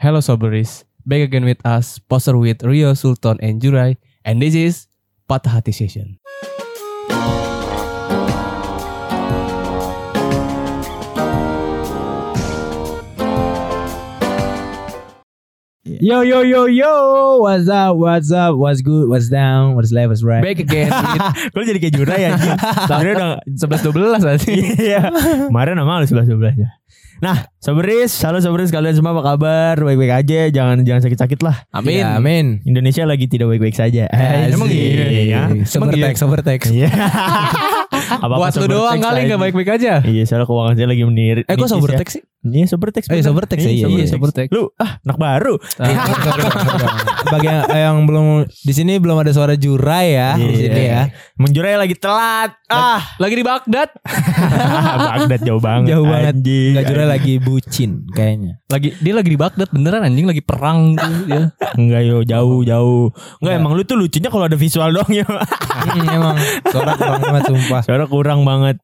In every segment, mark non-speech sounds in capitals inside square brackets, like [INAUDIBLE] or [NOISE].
Hello Soberis, back again with us, poster with Rio, Sultan, and Jurai, and this is Patah Hati Session. Yo yo yo yo, what's up, what's up, what's good, what's down, what's left, what's right. Back again Gue [LAUGHS] jadi kayak jura ya. [LAUGHS] Sebenarnya udah 11-12 nanti. Iya. [LAUGHS] Kemarin sama lu 11 12 ya. Nah, Soberis, halo Soberis kalian semua apa kabar? Baik-baik aja, jangan jangan sakit-sakit lah. Amin. Ya, amin. Indonesia lagi tidak baik-baik saja. Eh, emang iya, iya. Sober Emang iya. teks. Iya. Apa Buat lu doang kali gak baik-baik aja. Iya, soalnya keuangan saya lagi menir. Eh, kok nipis sober ya. sih? Iya, sober teks. Eh, bener. sober teks ya, iya, sober iya, teks. sober teks. Lu ah, anak baru. Bagi yang, yang belum di sini belum ada suara jurai ya di Iya. sini ya. Menjurai lagi telat. Ah, Lagi di Baghdad. [LAUGHS] Baghdad jauh banget. Jauh banget. Anjing. Enggak jurai lagi bucin kayaknya. Lagi dia lagi di Baghdad beneran anjing lagi perang tuh dia. Enggak yo jauh jauh. Enggak emang lu tuh lucunya kalau ada visual dong ya. Hmm, emang suara kurang banget sumpah. Suara kurang banget.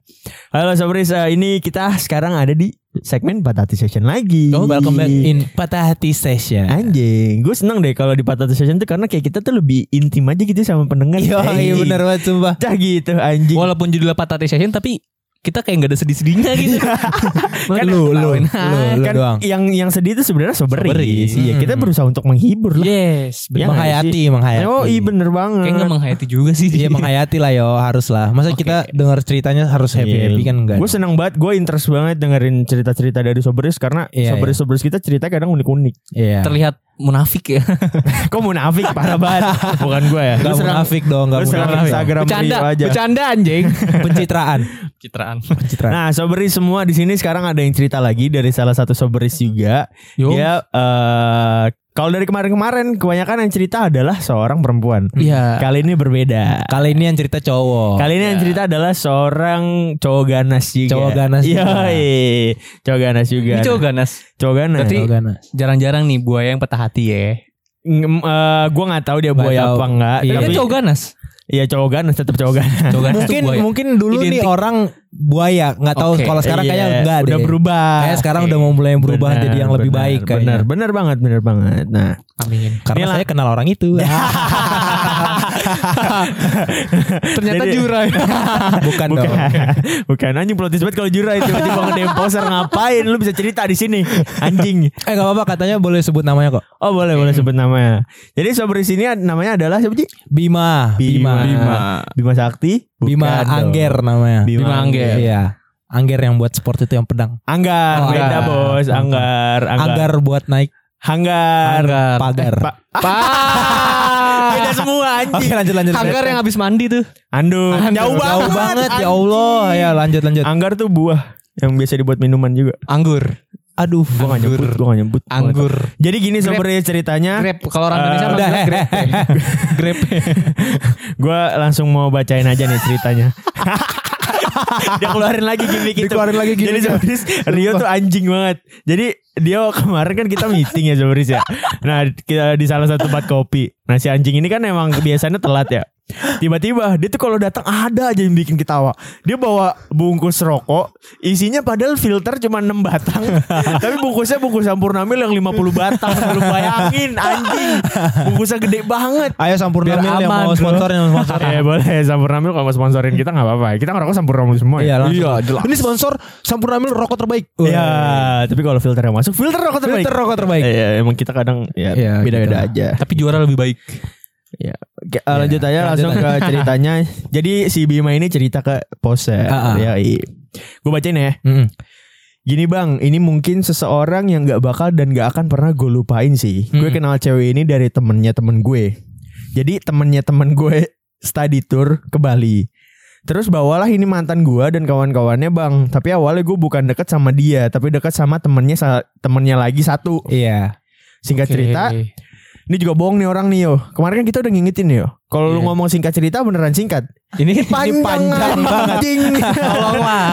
Halo Sobris, eh, ini kita sekarang ada di segmen Patati Session lagi. Oh, welcome back in Patah Hati Session. Anjing, gue seneng deh kalau di Patati Session tuh karena kayak kita tuh lebih intim aja gitu sama pendengar. Iya, iya benar banget sumpah. Cah gitu anjing. Walaupun judulnya Patah Hati Session tapi kita kayak gak ada sedih-sedihnya gitu. [LAUGHS] Kan lu, lu, lu, lu kan doang. yang yang sedih itu sebenarnya Soberis. Soberis. Iya, kita Hmm. berusaha untuk menghibur lah. yes, Iya nggak menghayati, sih? menghayati. Oh iya bener banget. Kayak gak menghayati juga sih. Iya menghayati lah yo harus lah. Masa Oke. kita dengar ceritanya harus happy happy kan enggak? Gue seneng banget, gue interest banget dengerin cerita-cerita dari Soberis karena Iya, Soberis-Soberis kita cerita kadang unik-unik. Iya. Terlihat munafik ya. [LAUGHS] Kok munafik parah banget. Bukan gue ya. Gak serang- munafik dong, gak serang munafik. Instagram Bercanda, Rio aja. bercanda anjing. [LAUGHS] Pencitraan. Citraan. Pencitraan. Nah, Soberis semua di sini sekarang ada yang cerita lagi dari salah satu Soberis juga. Yo. Dia eh kalau dari kemarin-kemarin kebanyakan yang cerita adalah seorang perempuan. Iya. Kali ini berbeda. Kali ini yang cerita cowok. Kali ini yang cerita adalah seorang cowok ganas juga. Cowok ganas Iya, juga. cowok ganas juga. Ini cowok ganas. Cowok ganas. Berarti- Cowok ganas. Jarang-jarang nih buaya yang patah hati ya. Eh, gua nggak tahu dia buaya apa enggak. Iya. Tapi cowok ganas. Iya cowok ganas tetap cowok ganas. [LAUGHS] Cowok ganas Mungkin buaya. mungkin dulu nih Identik. orang buaya, nggak tahu Oke. kalau sekarang Iya, kayaknya enggak udah deh. berubah. Kayak sekarang udah mau mulai berubah Benar, jadi yang lebih benar, baik Benar, kayaknya. benar banget, benar banget. Nah, Amin. Karena Inilah. saya kenal orang itu. [LAUGHS] [LAUGHS] [LAUGHS] Ternyata Jadi- jurai. [LAUGHS] Bukan, bukan, dong. [LAUGHS] bukan anjing plotis banget kalau jurai tiba-tiba ngedem poster ngapain? Lu bisa cerita di sini, anjing. Eh gak apa-apa katanya boleh sebut namanya kok. Oh boleh boleh sebut namanya. Jadi sober di sini namanya adalah siapa sih? Bima. Bima. Bima. Bima Sakti. Bima Bukan dong. Angger namanya. Bima Angger. Iya. Angger yang buat sport itu yang pedang. Anggar, Oh, beda Anggar. bos, Anggar, Anggar, Anggar buat naik Hanggar, Anggar. pagar. Pa- Pak. Beda [LAUGHS] semua anjing. Oke lanjut lanjut. Anggar yang habis mandi tuh. Andu, Andu. jauh banget, Jauh banget ya Allah. Ya lanjut lanjut. Anggar tuh buah yang biasa dibuat minuman juga. Anggur. Aduh. Gua gak nyebut, gua gak nyebut. Anggur. Jadi gini sebenarnya ceritanya. Grab. Kalau orang Indonesia udah, manggilnya eh, Grab. [LAUGHS] Grab. Gue langsung mau bacain aja nih ceritanya. [LAUGHS] [LAUGHS] dia keluarin lagi gimmick itu. Dikeluarin lagi Jadi gimmicknya. sebenarnya Rio tuh anjing banget. Jadi dia kemarin kan kita meeting ya sebenarnya ya. Nah kita di salah satu tempat kopi. Nah si anjing ini kan emang biasanya telat ya. Tiba-tiba dia tuh kalau datang ada aja yang bikin ketawa. Dia bawa bungkus rokok, isinya padahal filter cuma 6 batang. [LAUGHS] tapi bungkusnya bungkus Sampurnamil yang 50 batang. Lu bayangin anjing. Bungkusnya gede banget. Ayo Sampurna Biar Mil yang mau bro. sponsor yang mau sponsor. [LAUGHS] Eh boleh Sampurnamil kalau mau sponsorin kita nggak apa-apa. Kita ngerokok Sampurnamil semua. Iya ya. langsung. Ini sponsor Sampurna Mil rokok terbaik. Iya, tapi kalau filter yang masuk filter rokok terbaik. Filter rokok terbaik. Iya, emang kita kadang ya Iya, beda-beda gitu. aja. Tapi juara lebih baik. Ya. Oke, eh, lanjut aja lanjut langsung ke ceritanya. [LAUGHS] Jadi si Bima ini cerita ke poser. Ah, ah. Ya, gue bacain ya. Mm-mm. Gini bang, ini mungkin seseorang yang gak bakal dan gak akan pernah gue lupain sih. Gue Hmm. kenal cewek ini dari temennya temen gue. Jadi temennya temen gue [LAUGHS] study tour ke Bali. Terus bawalah ini mantan gue dan kawan-kawannya bang. Tapi awalnya gue bukan deket sama dia, tapi deket sama temennya temennya lagi satu. Iya. Singkat cerita, Oke. Ini juga bohong nih orang nih yo. Kemarin kan kita udah ngingetin yo. Kalau lu Iya. ngomong singkat cerita beneran singkat. Ini Panjang, panjang banget. Tolonglah.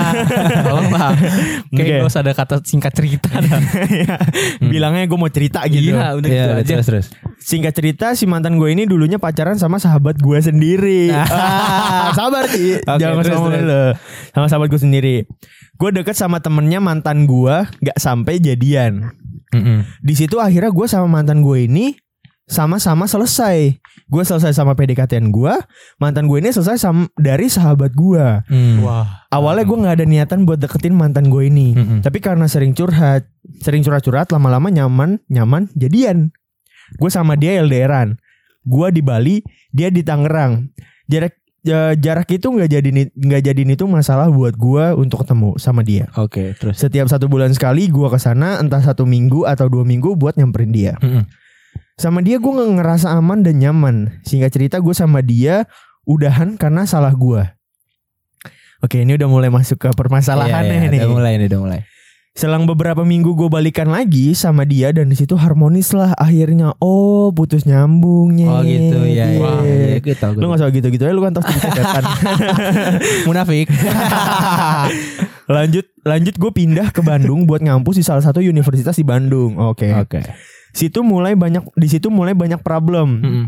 Tolonglah. Kayak Oke. gak usah ada kata singkat cerita. dah. [LAUGHS] Bilangnya gue mau cerita gitu. Iya, udah Iya, gitu aja. terus terus. Singkat cerita si mantan gue ini dulunya pacaran sama sahabat gue sendiri. [LAUGHS] Ah, sabar sih, Oke, jangan terus, sama terus. lu. Sama sahabat gue sendiri. Gue deket sama temennya mantan gue, nggak sampai jadian. Mm-mm. Di situ akhirnya gue sama mantan gue ini sama-sama selesai. Gue selesai sama PDKT-an gue, mantan gue ini selesai sama dari sahabat gue. Mm. Wah. Awalnya gue nggak ada niatan buat deketin mantan gue ini, Mm-mm. tapi karena sering curhat, sering curhat-curhat, lama-lama nyaman, nyaman, jadian. Gue sama dia LDRan. Gue di Bali, dia di Tangerang. Jarak ja- jarak itu nggak jadi nggak jadiin itu masalah buat gue untuk ketemu sama dia. Oke, terus. Setiap satu bulan sekali gue ke sana entah satu minggu atau dua minggu buat nyamperin dia. Mm-mm. Sama dia gue nggak ngerasa aman dan nyaman. Singkat cerita gue sama dia udahan karena salah gue. Oke ini udah mulai masuk ke permasalahannya Iya, iya, nih. Udah mulai nih, udah mulai. Selang beberapa minggu gue balikan lagi sama dia dan di situ harmonis lah akhirnya. Oh putus nyambungnya. Oh gitu, ya. Wah, ya, gue tahu. Lu gak usah gitu-gitu ya lu kan tahu cerita [LAUGHS] munafik. [LAUGHS] lanjut lanjut gue pindah ke Bandung buat ngampus di salah satu universitas di Bandung. Oke. Oke. Situ mulai banyak di situ mulai banyak problem. Mm-mm.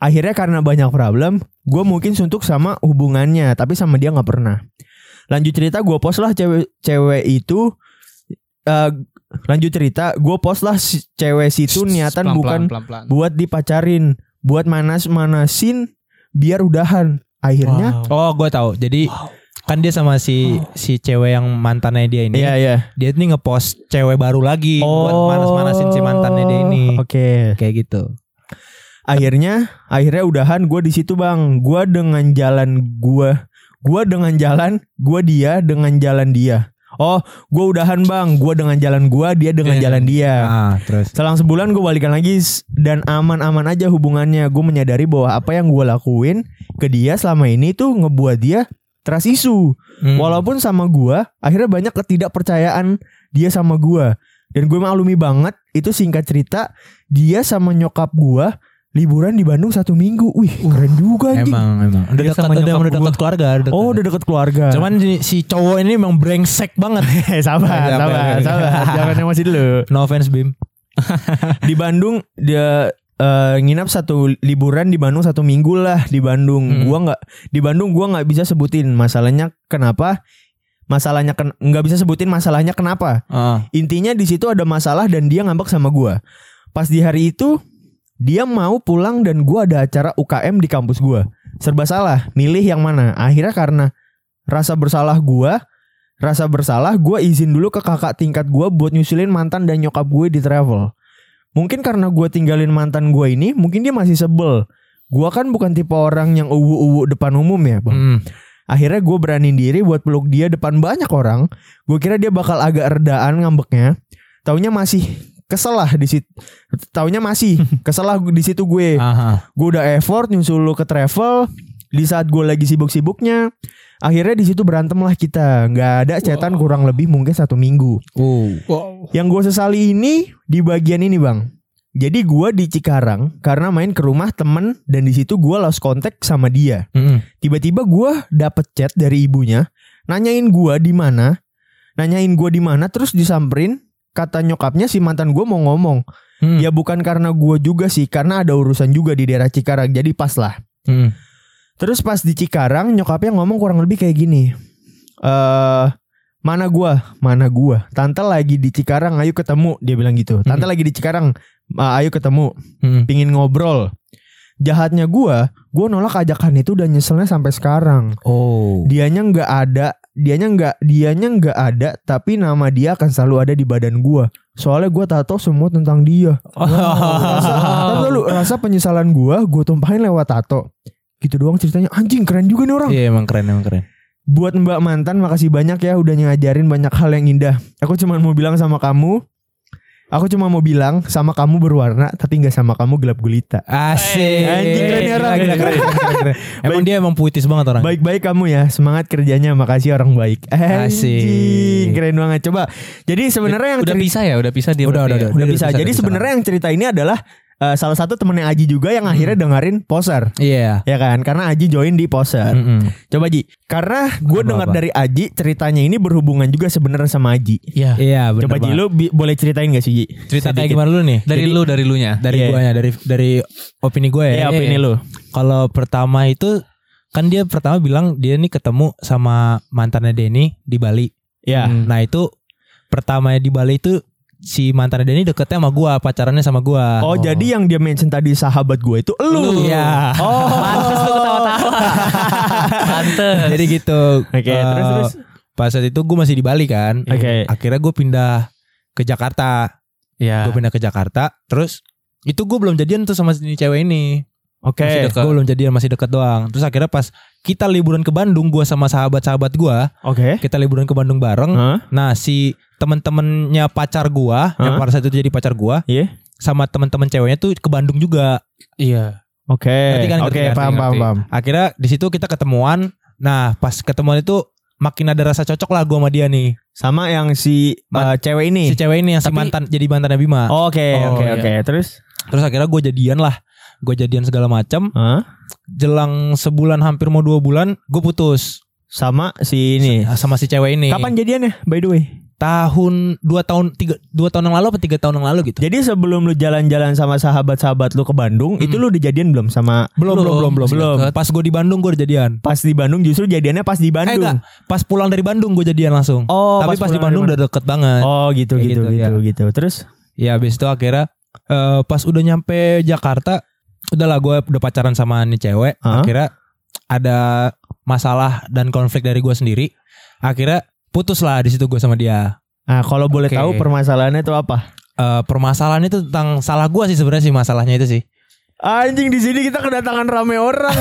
Akhirnya karena banyak problem, gue mungkin suntuk sama hubungannya, tapi sama dia nggak pernah. Lanjut cerita, gue post lah cewek cewek itu. eh, lanjut cerita, gue post lah si cewek situ niatan bukan pelan-pelan. buat dipacarin, buat manas-manasin biar udahan. Akhirnya, Oh, gue tahu. Jadi kan dia sama si si cewek yang mantannya dia ini. iya iya. Dia nih ngepost cewek baru lagi buat manas-manasin si mantannya dia ini. Oh, Oke. Kayak gitu. Akhirnya, akhirnya udahan gue di situ bang. Gue dengan jalan gue, gue dengan jalan, gue dia dengan jalan dia. Oh, gue udahan bang. Gue dengan jalan gue, dia dengan Iya. jalan dia. Ah, terus. Selang sebulan gue balikan lagi dan aman-aman aja hubungannya. Gue menyadari bahwa apa yang gue lakuin ke dia selama ini tuh ngebuat dia trust issue. Hmm. Walaupun sama gue, akhirnya banyak ketidakpercayaan dia sama gue. Dan gue maklumi banget, itu singkat cerita, dia sama nyokap gue liburan di Bandung satu minggu. Wih, keren juga anjing. Emang, emang. Udah Dia dekat, sama udah, nyokap udah dekat gua. keluarga. Udah Oh, dekat. udah deket keluarga. Cuman si, cowok ini emang brengsek banget. [LAUGHS] Sabar, sabar, sabar. Jangan emosi dulu. No offense Bim. di Bandung dia eh, nginap satu liburan di Bandung satu minggu lah di Bandung. Hmm. Gua nggak di Bandung gua nggak bisa sebutin masalahnya kenapa. Masalahnya ken- nggak bisa sebutin masalahnya kenapa. Ah. Intinya di situ ada masalah dan dia ngambek sama gua. Pas di hari itu dia mau pulang dan gua ada acara UKM di kampus gua. Serba salah, milih yang mana. Akhirnya karena rasa bersalah gua, rasa bersalah gua izin dulu ke kakak tingkat gua buat nyusulin mantan dan nyokap gue di travel. Mungkin karena gua tinggalin mantan gua ini, mungkin dia masih sebel. Gua kan bukan tipe orang yang uwu-uwu depan umum ya, Bang. Hmm. Akhirnya gue beraniin diri buat peluk dia depan banyak orang. Gue kira dia bakal agak redaan ngambeknya. Taunya masih kesel lah di situ. Taunya masih [LAUGHS] kesel lah di situ gue. Gue udah effort nyusul lu ke travel. Di saat gue lagi sibuk-sibuknya. Akhirnya di situ berantem lah kita. Nggak ada cetan kurang lebih mungkin satu minggu. Uh. Wow. Yang gue sesali ini di bagian ini bang. Jadi gue di Cikarang karena main ke rumah temen dan di situ gue lost contact sama dia. Mm-mm. Tiba-tiba gua dapet chat dari ibunya nanyain gua di mana, nanyain gua di mana terus disamperin kata nyokapnya si mantan gua mau ngomong. Hmm. Ya bukan karena gua juga sih, karena ada urusan juga di daerah Cikarang. Jadi pas lah. Hmm. Terus pas di Cikarang nyokapnya ngomong kurang lebih kayak gini. Eh mana gua? Mana gua? Tante lagi di Cikarang, ayo ketemu. Dia bilang gitu. Tante lagi di Cikarang, "Ah, ayo ketemu. Hmm. Pingin ngobrol. Jahatnya gua, gua nolak ajakan itu dan nyeselnya sampai sekarang. Oh. dianya nggak ada dianya nggak dianya nggak ada tapi nama dia akan selalu ada di badan gua soalnya gua tato semua tentang dia [LAUGHS] rasa, Tapi lu, rasa penyesalan gua gua tumpahin lewat tato gitu doang ceritanya anjing keren juga nih orang Iya emang keren emang keren. buat mbak mantan makasih banyak ya udah ngajarin banyak hal yang indah aku cuma mau bilang sama kamu aku cuma mau bilang sama kamu berwarna tapi nggak sama kamu gelap gulita Asik. Anjing, keren ya, orang. Gila, keren, keren. [LAUGHS] Emang dia emang puitis banget orang. Baik-baik kamu ya, semangat kerjanya, makasih orang baik. Asik. keren banget. Coba. Jadi sebenarnya yang Udah cerita, bisa ya, udah bisa dia. Udah, udah, ya? udah. udah Udah bisa. bisa, Jadi udah sebenarnya yang cerita ini adalah eh, salah satu temennya Aji juga yang akhirnya dengerin poser. Iya. Ya kan? Karena Aji join di poser. Mm-mm. Coba Ji, karena gue dengar dari Aji ceritanya ini berhubungan juga sebenarnya sama Aji. Iya. Iya benar. Coba Ji, lu boleh ceritain gak sih Ji? cerita kayak gimana lu nih? Dari Jadi, lu, dari lu nya. dari Iya. guanya dari dari opini gue ya. Iya, opini lu. Kalau pertama itu kan dia pertama bilang dia nih ketemu sama mantannya Denny di Bali. Ya. Hmm. Nah itu pertamanya di Bali itu si mantannya Denny deketnya sama gua, pacarannya sama gua. Oh, jadi yang dia mention tadi sahabat gue itu lu. Iya. Oh. Pantes lu ketawa-tawa. [LAUGHS] Pantes. Jadi gitu. Oke, Eh, terus terus. Pas saat itu gue masih di Bali kan. Oke. Akhirnya gue pindah ke Jakarta. Ya. Gue pindah ke Jakarta. Terus itu gue belum jadian tuh sama si cewek ini. Oke. Masih deket. Gue belum jadian masih deket doang. Terus akhirnya pas kita liburan ke Bandung, gue sama sahabat-sahabat gue, Oke. kita liburan ke Bandung bareng. Hah? Nah si temen-temennya pacar gue, yang Hah? pada saat itu jadi pacar gue, Iya. sama temen-temen ceweknya tuh ke Bandung juga. Iya. Oke. Ngerti kan, Oke, kan, paham, paham, paham. Akhirnya di situ kita ketemuan. Nah pas ketemuan itu makin ada rasa cocok lah gue sama dia nih. Sama yang si uh, cewek ini. Si cewek ini yang si Tapi- mantan jadi mantannya Bima. Oke, Oh, oke, iya. oke. Terus? Terus akhirnya gue jadian lah. Gue jadian segala macam. Hah? Jelang sebulan hampir mau dua bulan, gue putus Sama si ini. sama si cewek ini. Kapan jadiannya? By the way. Tahun dua tahun tiga dua tahun yang lalu apa tiga tahun yang lalu gitu? Jadi sebelum lu jalan-jalan sama sahabat-sahabat lu ke Bandung, Hmm. itu lu udah jadian belum sama Belum belum belum belum. Belum. Pas gue di Bandung gue jadian. pas di Bandung justru jadiannya pas di Eh Bandung. enggak, pas pulang dari Bandung gue jadian langsung. Oh, Tapi pas, di pulang Bandung udah deket banget. Oh, gitu Kayak gitu gitu, gitu ya. gitu. Terus Ya habis itu akhirnya eh, pas udah nyampe Jakarta, udahlah gue udah pacaran sama nih cewek. Hah? Akhirnya ada masalah dan konflik dari gue sendiri. Akhirnya putus lah di situ gue sama dia. Nah, kalau boleh Oke. tahu permasalahannya itu apa? Eh, permasalahannya itu tentang salah gue sih sebenarnya sih masalahnya itu sih. Anjing di sini kita kedatangan rame orang.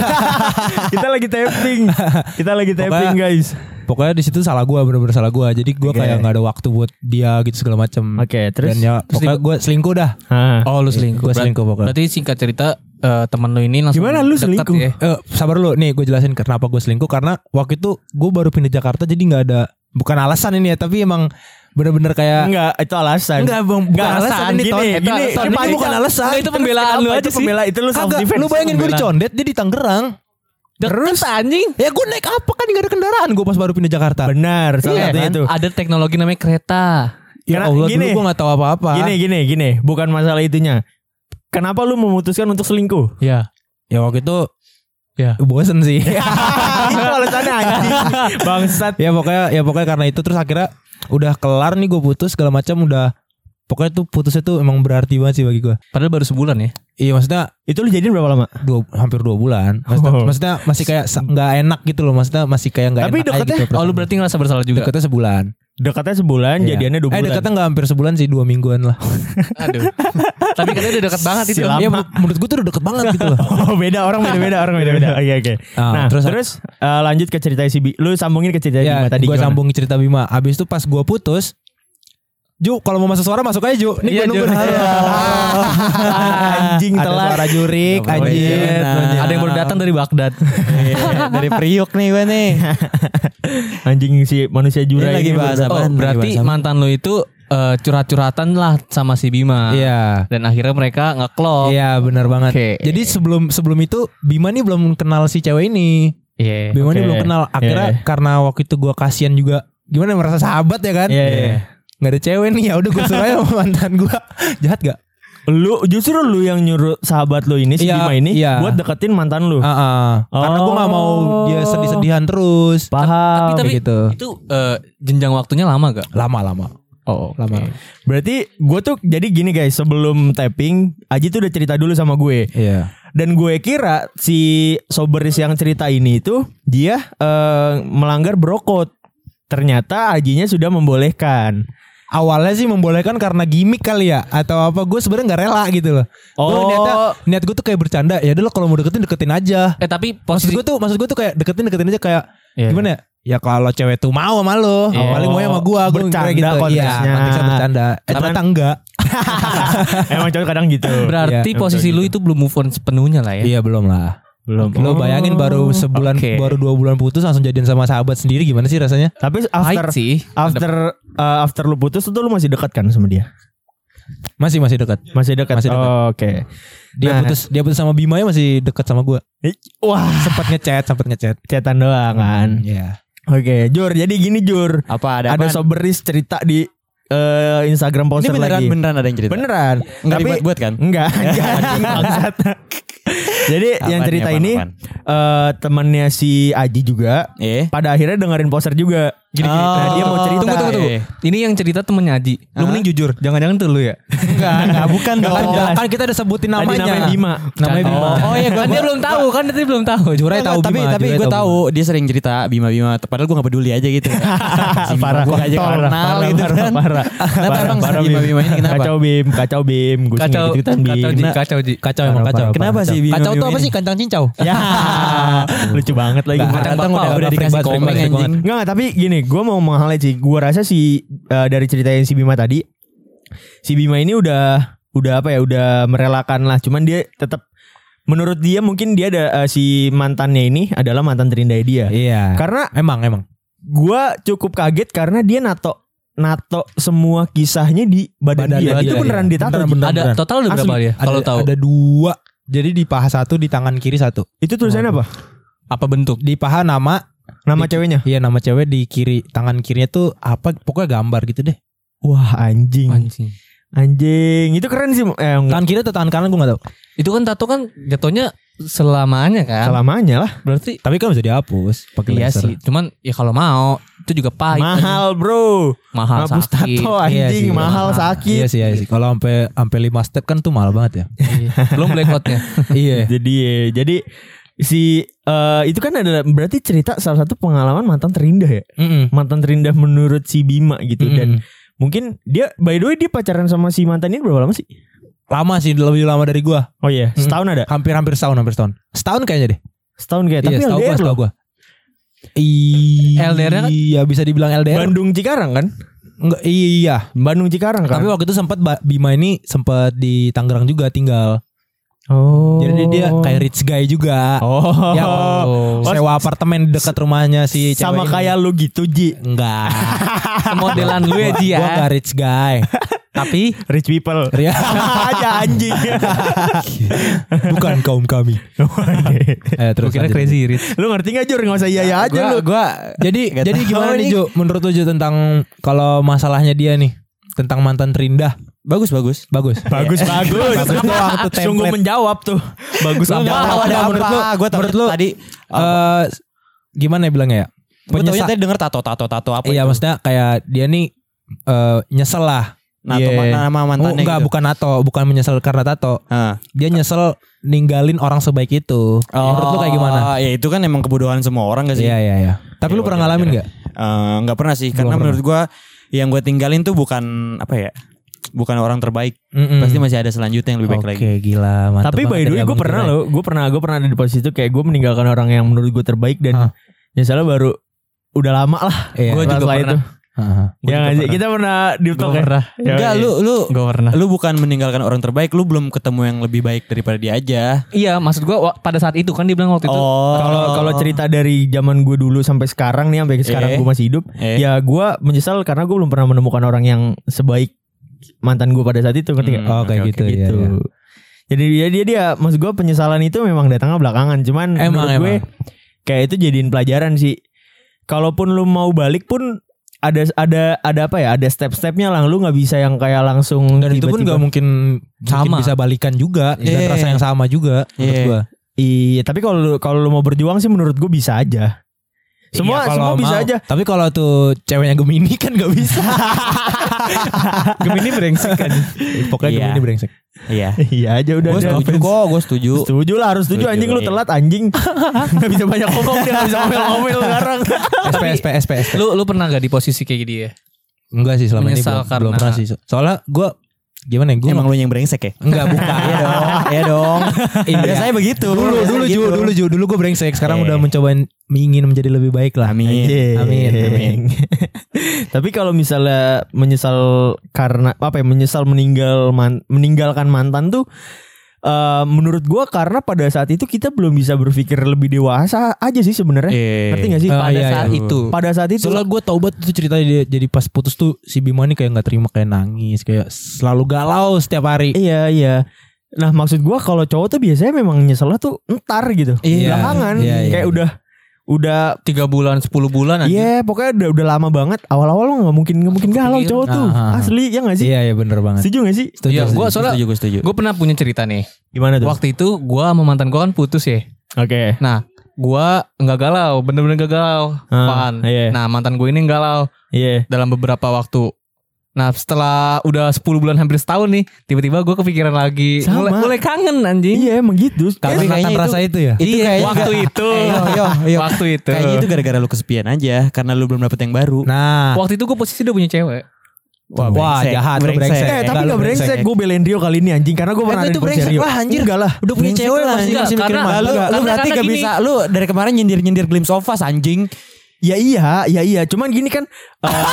[LAUGHS] kita lagi tapping. Kita lagi tapping, Pokoknya- guys. Pokoknya di situ salah gue bener-bener salah gue. Jadi gue Oke. kayak nggak ada waktu buat dia gitu segala macem. Oke, terus Dan ya pokoknya gue selingkuh dah. Hah. Oh lu selingkuh. Gue Berat- selingkuh pokoknya. Berarti singkat cerita eh, teman lu ini langsung Gimana lu deket selingkuh? ya? Eh, sabar lu nih gue jelasin kenapa gue selingkuh karena waktu itu gue baru pindah Jakarta jadi nggak ada bukan alasan ini ya tapi emang bener-bener kayak Enggak, itu alasan. Enggak bang, bukan Enggak, alasan, alasan. ini Gini, Ton. gini, Itu alasan. ini Ini bukan alasan. Enggak, itu pembelaan lu aja itu sih. pembela itu lu self Kagak, defense. lu bayangin gue dicondet dia di Tangerang. Terus anjing. Ya gue naik apa kan gak ada kendaraan gue pas baru pindah Jakarta. Benar, salah Iya satunya kan? itu. Ada teknologi namanya kereta. Ya Karena Allah gini, dulu gue gak tahu apa-apa. gini, gini, gini. Bukan masalah itunya. Kenapa lu memutuskan untuk selingkuh? Ya. Ya waktu itu Ya. bosen sih. [LAUGHS] itu alasannya anjing. [LAUGHS] Bangsat. ya pokoknya ya pokoknya karena itu terus akhirnya udah kelar nih gue putus segala macam udah pokoknya tuh putusnya tuh emang berarti banget sih bagi gue. Padahal baru sebulan ya. Iya maksudnya Itu lu jadiin berapa lama? dua, hampir dua bulan. Maksudnya, Oh. maksudnya masih kayak nggak enak gitu loh. Maksudnya masih kayak nggak Tapi enak aja deketnya- gitu. Oh lu berarti ngerasa bersalah juga. deketnya sebulan. Dekatnya sebulan, Iya. jadiannya dua Eh bulan. deketnya nggak hampir sebulan sih dua mingguan lah. [LAUGHS] Aduh. Tapi katanya udah dekat banget itu. Iya menurut, gue tuh udah deket banget gitu loh. [LAUGHS] Oh beda orang beda-beda orang beda-beda. Oke oke. Ah, Nah terus- terus, eh, lanjut ke cerita si Bi. Lu sambungin ke cerita ya Bima tadi gue gimana? sambung cerita Bima. Abis itu pas gue putus, Ju kalau mau masuk suara masuk aja Ju. Nih Iya, gue nungguin. Ju. Halo. Anjing Ada telat. suara jurik Oh, anjing. iya. Nah. Ada yang baru datang dari Baghdad. Iya, dari Priuk nih gue nih. [LAUGHS] Anjing si manusia jura Ini lagi ini bahas apa? Oh, Apaan? berarti Lagi bahas apa? mantan lu itu eh, curhat-curhatan lah sama si Bima. Iya. Dan akhirnya mereka ngeklop. Iya benar banget. Oke. Jadi sebelum sebelum itu Bima nih belum kenal si cewek ini. Iya. Bima Oke. nih belum kenal. Akhirnya Iya. karena waktu itu gue kasihan juga. Gimana merasa sahabat ya kan? Iya iya. Nggak ada cewek nih ya udah gue suruh aja sama mantan gue. Jahat gak? Lu justru lu yang nyuruh sahabat lu ini si Iya, Bima ini iya. buat deketin mantan lu. Ah, ah. Karena gue nggak mau dia sedih-sedihan terus. Paham. Tapi gitu. itu eh, jenjang waktunya lama gak? Lama-lama. Oh, Lama. Berarti gue tuh jadi gini guys sebelum tapping Aji tuh udah cerita dulu sama gue Iya. dan gue kira si soberis yang cerita ini itu dia eh, melanggar brokot. Ternyata Ajinya sudah membolehkan. Awalnya sih membolehkan karena gimmick kali ya atau apa gue sebenarnya nggak rela gitu loh. Gua Oh. niatnya niat gue tuh kayak bercanda ya udah lo kalau mau deketin deketin aja. Eh tapi Maksud posisi gue tuh maksud gue tuh kayak deketin deketin aja kayak Iya. gimana ya? Ya kalau cewek tuh mau sama lo, Iya. paling mau sama gue, gue Bercanda gitu. Iya, konteksnya. konteksnya bercanda. Eh ternyata enggak. [LAUGHS] Emang cowok kadang gitu. berarti Iya, posisi betul lu gitu. itu belum move on sepenuhnya lah ya. Iya belum lah. Belum. Lo bayangin baru sebulan, oke. baru dua bulan putus langsung jadian sama sahabat sendiri gimana sih rasanya? Tapi after sih. after uh, after lu putus itu lu masih dekat kan sama dia? Masih masih dekat. Masih dekat. Masih dekat. Oh, Oke. Dia Nah. putus dia putus sama Bima ya masih dekat sama gue. Wah, Sempat ngechat, sempat ngechat. chatan doang kan. Iya. Oke, Jur. Jadi gini Jur. Apa Ada ada apaan? soberis cerita di eh, Instagram Ini poster beneran lagi. beneran ada yang cerita. Beneran. Enggak Tapi dibuat-buat kan? enggak, enggak. [LAUGHS] Jadi yang Apaan cerita apaan, ini apaan? eh temannya si Aji juga Eh, pada akhirnya dengerin poster juga. Gini, gini. Oh. Nah, dia mau cerita. Tunggu, tunggu, tunggu. Eh. Ini yang cerita temennya Aji. Lu mending jujur. Jangan-jangan tuh lu ya. Enggak, enggak bukan dong. Kan, kan kita udah sebutin Tadi namanya. namanya Bima. Namanya Oh, Bima. oh iya, kan dia belum tahu, kan dia belum tahu. Jurai tahu tapi Bima. tapi gue tahu dia sering cerita Bima Bima padahal gue gak peduli aja gitu. [LAUGHS] parah, Gue aja kenal gitu parah, kan. parah, [LAUGHS] Kenapa parah, emang parah, si Bima Bim. Bima ini kenapa? Kacau Bim, kacau Bim. Gue Kacau, cerita Bim. Kacau Ji. Kacau emang kacau. Kenapa sih Bima Kacau tuh apa sih? Kacang cincau. [LAUGHS] Ya, lucu banget lagi. Kacang udah, dikasih komen anjing. Enggak, tapi gini, gue mau meng-highlight sih. Gue rasa si eh, dari cerita yang si Bima tadi, si Bima ini udah udah apa ya, udah merelakan lah. Cuman dia tetap menurut dia mungkin dia ada eh, si mantannya ini adalah mantan terindah dia. Iya. Karena Emang emang. gue cukup kaget karena dia nato nato semua kisahnya di badan, Badan dia. dia, Itu iya. beneran ditato. Beneran, beneran. Ada total ada berapa Asli. dia? Kalau tahu. Ada dua. Jadi di paha satu di tangan kiri satu. Itu tulisannya apa? Apa bentuk? Di paha nama. Nama Di- ceweknya. Iya nama cewek di kiri tangan kirinya tuh apa? Pokoknya gambar gitu deh. Wah anjing. Anjing. Anjing. Itu keren sih. Eh. Tangan kiri atau tangan kanan gue gak tahu. Itu kan tato kan jatuhnya selamanya kan. Selamanya lah. Berarti Tapi kan bisa dihapus pakai iya laser. sih. Cuman ya kalau mau itu juga pahit. Mahal bro. mahal Hapus sakit. tato Iya anjing. sih, mahal mahal. sakit. Iya sih, iya sih. Kalau sampai sampai 5 step kan tuh mahal banget ya. Iya. Belum blackoutnya. [LAUGHS] iya. Jadi jadi si eh, itu kan adalah berarti cerita salah satu pengalaman mantan terindah ya. Mm-mm. Mantan terindah menurut si Bima gitu Mm-mm. dan mungkin dia by the way dia pacaran sama si mantan ini berapa lama sih? lama sih lebih lama dari gua. Oh iya, setahun ada. Hampir-hampir setahun, hampir setahun. Setahun kayaknya deh. Setahun kayak tapi iya, setahun LDR gua, setahun gua. Iya, LDR kan? Iya, bisa dibilang LDR. Bandung Cikarang kan? Enggak, iya. Bandung Cikarang kan? Tapi waktu itu sempat Bima ini sempat di Tangerang juga tinggal. Oh. Jadi dia kayak rich guy juga. Oh. Yang Oh. sewa apartemen dekat rumahnya si cewek sama ini. kayak lu gitu Ji. enggak. [LAUGHS] Modelan lu ya Ji Gua ya. enggak rich guy. [LAUGHS] Tapi Rich people. [LAUGHS] Aja anjing. bukan kaum kami. Eh, gue terus kira crazy rich. lu ngerti gak Jur? Gak usah iya iya aja gua, lu. gua jadi jadi gimana nih. Ju menurut lu Ju tentang kalau masalahnya dia nih tentang mantan terindah Bagus bagus. bagus [LAUGHS] Bagus bagus. Bagus doang tuh Sungguh menjawab tuh. Bagus apa? tahu ada menurut lu- Gue menurut lu- tadi. Eh, gimana ya bilangnya ya Gue taunya Penyesa- tadi denger tato tato tato apa iya itu? maksudnya kayak dia nih eh, nyesel lah Nato Iya. nama oh, mantannya enggak gitu. bukan nato bukan menyesal karena tato Ah. dia nyesel ninggalin orang sebaik itu menurut lu kayak gimana Oh, Ya itu kan emang kebodohan semua orang gak sih? iya iya iya tapi Ya, lu pernah wajar, ngalamin wajar. nggak Eh, pernah sih Belum karena pernah. menurut gua yang gue tinggalin tuh bukan apa ya bukan orang terbaik Mm-mm. pasti masih ada selanjutnya yang lebih baik Oke lagi gila mantap Tapi by the way gue pernah loh. Gue pernah gue pernah ada di posisi itu kayak gue meninggalkan orang yang menurut gue terbaik dan misalnya baru udah lama lah. Iya. Gua juga pernah. itu. Heeh. Ya sih? Kita pernah di Gue pernah. Ya, enggak lu lu Gue pernah. lu bukan meninggalkan orang terbaik lu belum ketemu yang lebih baik daripada dia aja Iya maksud gue pada saat itu kan dia bilang waktu itu. oh Kalau kalau cerita dari zaman gue dulu sampai sekarang nih sampai sekarang Eh. gue masih hidup, Eh. ya gue menyesal karena gue belum pernah menemukan orang yang sebaik mantan gue pada saat itu ngerti nggak? Hmm, Oh kayak gitu, oke, iya, gitu. iya. Jadi dia dia dia maksud gue penyesalan itu memang datangnya belakangan. Cuman Emang, menurut gue emang. kayak itu jadiin pelajaran sih. Kalaupun lu mau balik pun ada ada ada apa ya? Ada step-stepnya lah. Lu nggak bisa yang kayak langsung Dan itu pun tiba-tiba- gak mungkin Sama. mungkin bisa balikan juga dan Iya. rasa yang sama juga menurut Iya. gua. Iya, tapi kalau kalau lu mau berjuang sih menurut gue bisa aja. Semua Iya, semua bisa mau. aja. Tapi kalau tuh ceweknya Gemini kan gak bisa. [LAUGHS] [LAUGHS] Gemini brengsek kan. Pokoknya Iya. Gemini brengsek. iya [LAUGHS] Iya aja udah. gue setuju kok gue setuju Setuju lah harus setuju Setuju, anjing lu iya. telat anjing. [LAUGHS] Gak bisa banyak ngomong dia gak bisa ngomel-ngomel sekarang. SP SP SP SP. Lu lu pernah gak di posisi kayak gini ya? Enggak sih selama ini belum, pernah sih. Soalnya gua gimana ya? Gua emang lu yang brengsek ya enggak bukan. iya dong iya dong Iya. biasanya begitu dulu Biasanya dulu gitu. ju dulu ju dulu gue brengsek sekarang Eh. udah mencoba ingin menjadi lebih baik lah Amin. Amin, amin. Tapi kalau misalnya menyesal karena apa ya menyesal meninggal man- meninggalkan mantan tuh eh, menurut gua karena pada saat itu kita belum bisa berpikir lebih dewasa aja sih sebenarnya. Eh. Ngerti gak sih? Ah, Pada iya, saat iya. itu. Pada saat itu Soalnya gue tau banget itu ceritanya dia jadi pas putus tuh si Bima nih kayak nggak terima kayak nangis kayak selalu galau setiap hari. Iya iya. Nah maksud gua kalau cowok tuh biasanya memang nyeselnya tuh entar gitu. Iya, Belakangan iya, iya. kayak udah udah Tiga bulan, 10 bulan aja. Iya pokoknya udah udah lama banget. Awal-awal lo nggak mungkin nggak mungkin galau cowok tuh. Ah, ah, ah. Asli ya nggak sih? Iya iya bener banget. Setuju gak sih? Setuju, Iya, setuju. gua soalnya setuju gue setuju gue pernah punya cerita nih. Gimana tuh? Waktu itu gue sama mantan gue kan putus ya. Oke. Nah, gua nggak galau, bener-bener nggak galau. Ah, Fan. iya. Nah mantan gue ini galau Iya. dalam beberapa waktu. Nah setelah udah 10 bulan hampir setahun nih, tiba-tiba gue kepikiran lagi, Sama. mulai, mulai kangen anjing. Iya emang gitu. Tapi kayaknya akan itu- rasa itu ya. Itu kayaknya waktu itu, [LAUGHS] yo, yo, yo. waktu itu. Kayaknya itu gara-gara lu kesepian aja karena lu belum dapet yang baru. Nah, Waktu itu gue posisi udah punya cewek. wah, brengsek, jahat lu brengsek. brengsek. Eh tapi gak brengsek Gue belain Rio kali ini anjing Karena gue pernah Eh, ada itu di posisi brengsek Rio lah, anjir. Enggak lah Udah punya Brengsek cewek lah, masih mikirin malu. enggak, Lu berarti gak bisa Lu dari kemarin nyindir-nyindir glimpse of us anjing Ya iya, ya iya. Cuman gini kan, eh,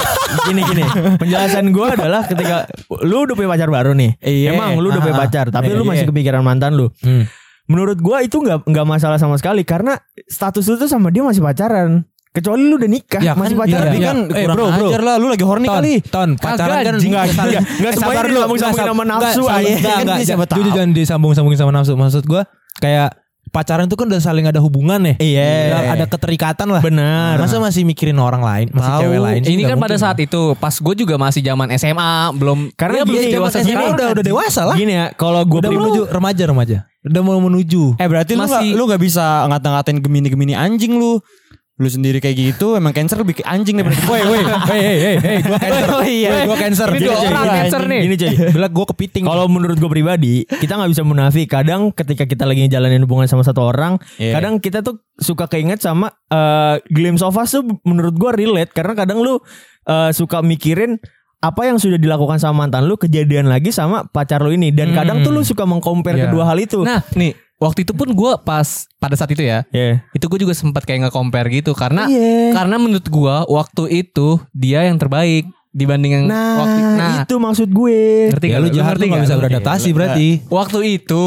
gini gini. Penjelasan gue adalah ketika lu udah punya pacar baru nih. Iya. Emang lu udah punya pacar, tapi iya, lu masih iya. kepikiran mantan lu. Hmm. Menurut gue itu nggak nggak masalah sama sekali karena status lu tuh sama dia masih pacaran. Kecuali lu udah nikah, Ya kan, masih iya, pacaran. Tapi iya. kan Eh, kurang bro, bro. ajar lah Lu lagi horny Ton, kali ton, pacaran kan anjing. enggak Enggak, sabar dulu, disambung-sambungin enggak, sama nafsu, enggak, enggak, Kan jangan- disambung-sambungin sama nafsu. Maksud gua kayak pacaran tuh kan udah saling ada hubungan ya. Iya. Udah ada keterikatan lah. Benar. Masa masih mikirin orang lain, masih Tahu. cewek lain. sih, Ini kan pada saat itu, pas gue juga masih zaman SMA, belum Karena Iya, belum dewasa gini, sekali. udah udah dewasa lah. Gini ya, kalau gue Udah menuju remaja remaja. Udah mau menuju. Eh berarti lu Masih- gak, lu gak bisa ngata-ngatain Gemini-Gemini anjing lu Lu sendiri kayak gitu Emang cancer lebih anjing daripada Woi, woi, hei, hei, hei, gua [LAUGHS] cancer. Oh, iya. Gua cancer. Ini dua orang cancer nih. Gini cuy. Bilang gua kepiting. Kalau menurut gue pribadi, kita nggak bisa munafik. Kadang ketika kita lagi ngejalanin hubungan sama satu orang, Iya. kadang kita tuh suka keinget sama eh, glimpse of us tuh menurut gue relate karena kadang lu eh, suka mikirin apa yang sudah dilakukan sama mantan lu kejadian lagi sama pacar lu ini dan kadang tuh lu suka mengcompare Iya. kedua hal itu. Nah, nih, waktu itu pun gue pas pada saat itu ya, Iya. itu gue juga sempat kayak nge-compare gitu karena Iya. karena menurut gue waktu itu dia yang terbaik dibanding yang Nah, waktu nah itu maksud gue. ngerti Ya gak? lu jahat lu ngerti gak gak? bisa beradaptasi berarti. Waktu itu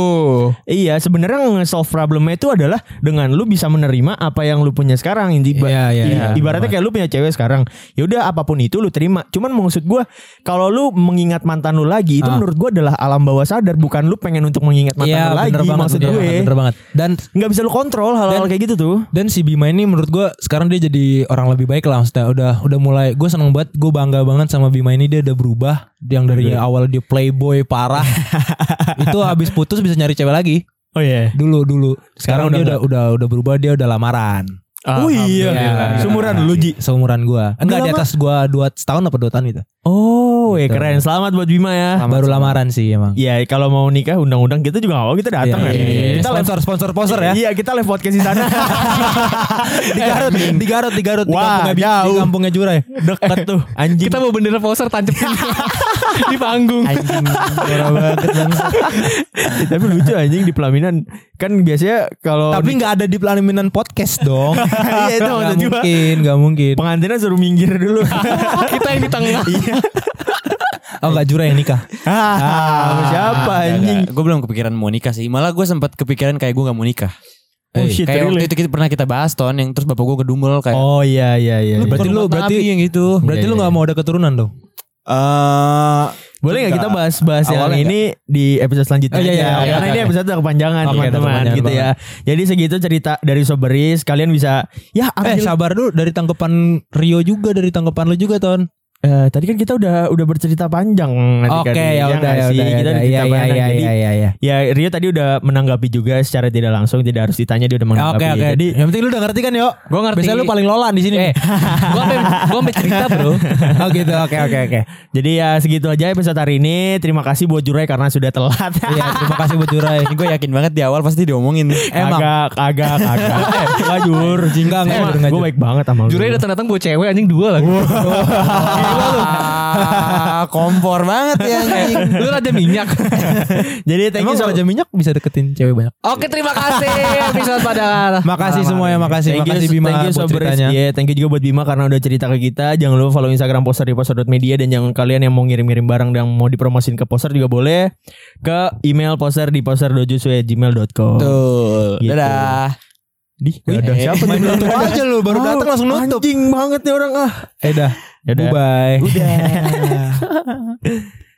Iya, sebenarnya nge-solve problemnya itu adalah dengan lu bisa menerima apa yang lu punya sekarang. Iba- Iya, iya, i- iya. Ibaratnya kayak lu punya cewek sekarang. Ya udah apa pun itu lu terima. Cuman maksud gua kalau lu mengingat mantan lu lagi itu Ah. menurut gua adalah alam bawah sadar bukan lu pengen untuk mengingat mantan Iya, lu lagi bener banget, maksud bener gue. banget, bener banget. Dan Nggak bisa lu kontrol hal-hal kayak gitu tuh. dan si Bima ini menurut gua sekarang dia jadi orang lebih baik lah maksudnya udah udah mulai gue seneng banget gue bangga banget sama Bima ini dia udah berubah. Yang dari awal dia playboy parah. [LAUGHS] Itu habis putus bisa nyari cewek lagi. Oh iya. dulu dulu. Sekarang, Sekarang dia udah udah, udah udah berubah dia udah lamaran. Oh iya. Sumuran lu Ji. seumuran gua. Enggak di atas gua dua setahun apa dua tahun gitu. Oh, ya Gitu. keren. Selamat buat Bima ya. baru lamaran sih emang Iya, kalau mau nikah undang-undang kita juga mau kita datang ya. Kita live sponsor sponsor sponsor ya Iya, kita live podcast di sana. [LAUGHS] di Garut di Garut di Garut di Wah, kampungnya di kampungnya Jurai Deket tuh anjing. kita mau bendera poster tancapin [LAUGHS] di panggung. Anjing banget [LAUGHS] tapi lucu anjing di pelaminan kan biasanya kalau tapi nggak ada di pelaminan podcast dong Iya, itu nggak maksud mungkin nggak mungkin pengantinnya suruh minggir dulu. kita yang di tengah. Iya. Oh nggak Jurai yang nikah [LAUGHS] Ah, siapa anjing? Gue belum kepikiran mau nikah sih Malah gue sempat kepikiran kayak gue gak mau nikah Oh Eh, shit, Kayak really? waktu itu kita pernah kita bahas ton Yang terus bapak gue kedumel kayak Oh iya iya iya. berarti lu Hormat berarti Nabi yang gitu berarti Iya, lu iya. nggak mau ada keturunan dong Eh Boleh nggak kita bahas-bahas yang Awalnya ini di episode selanjutnya? Oh, iya, iya, aja? oke, Karena oke, ini episode udah kepanjangan udah teman-teman kepanjangan gitu ya. Jadi segitu cerita dari Soberis. Kalian bisa ya eh sabar dulu dari tanggapan Rio juga dari tanggapan lu juga ton Eh, tadi kan kita udah udah bercerita panjang. nanti Oke kan, ya nggak udah ya udah Kita ya udah udah. panjang. iya Jadi, iya iya iya. Ya Rio tadi udah menanggapi juga secara tidak langsung tidak harus ditanya dia udah menanggapi. Oke oke. Jadi Yang penting lu udah ngerti kan yo? Gue ngerti. Biasanya lu paling lolan di sini. Eh, [LAUGHS] gue gue cerita bro. [LAUGHS] oh gitu. Oke oke oke. jadi ya segitu aja episode hari ini. Terima kasih buat Jurai karena sudah telat. Iya terima kasih buat Jurai. Gue yakin banget di awal pasti diomongin Emang. Agak agak agak. Enggak jur. Enggak, enggak, Emang enggak, gue baik banget sama lu. Jurai datang-datang bawa cewek anjing dua lagi. [LAUGHS] Ah, [LAUGHS] Kompor banget ya anjing [LAUGHS] Lu raja minyak. [LAUGHS] Jadi thank you Emang so Raja Minyak bisa deketin cewek banyak. Oke terima kasih episode pada Makasih semuanya, makasih, Thank you, makasih Bima thank you buat ceritanya. Iya, thank you juga buat Bima karena udah cerita ke kita. Jangan lupa follow Instagram poster di poster.media dan jangan kalian yang mau ngirim-ngirim barang dan mau dipromosin ke poster juga boleh ke email poster di poster.gmail.com. Tuh Gitu. Dadah Di, ada Eh, siapa Main nih? tutup aja lu, baru datang langsung nutup. Anjing banget nih orang ah. Eh dah. Yaudah. Bye. Udah. [LAUGHS] [LAUGHS]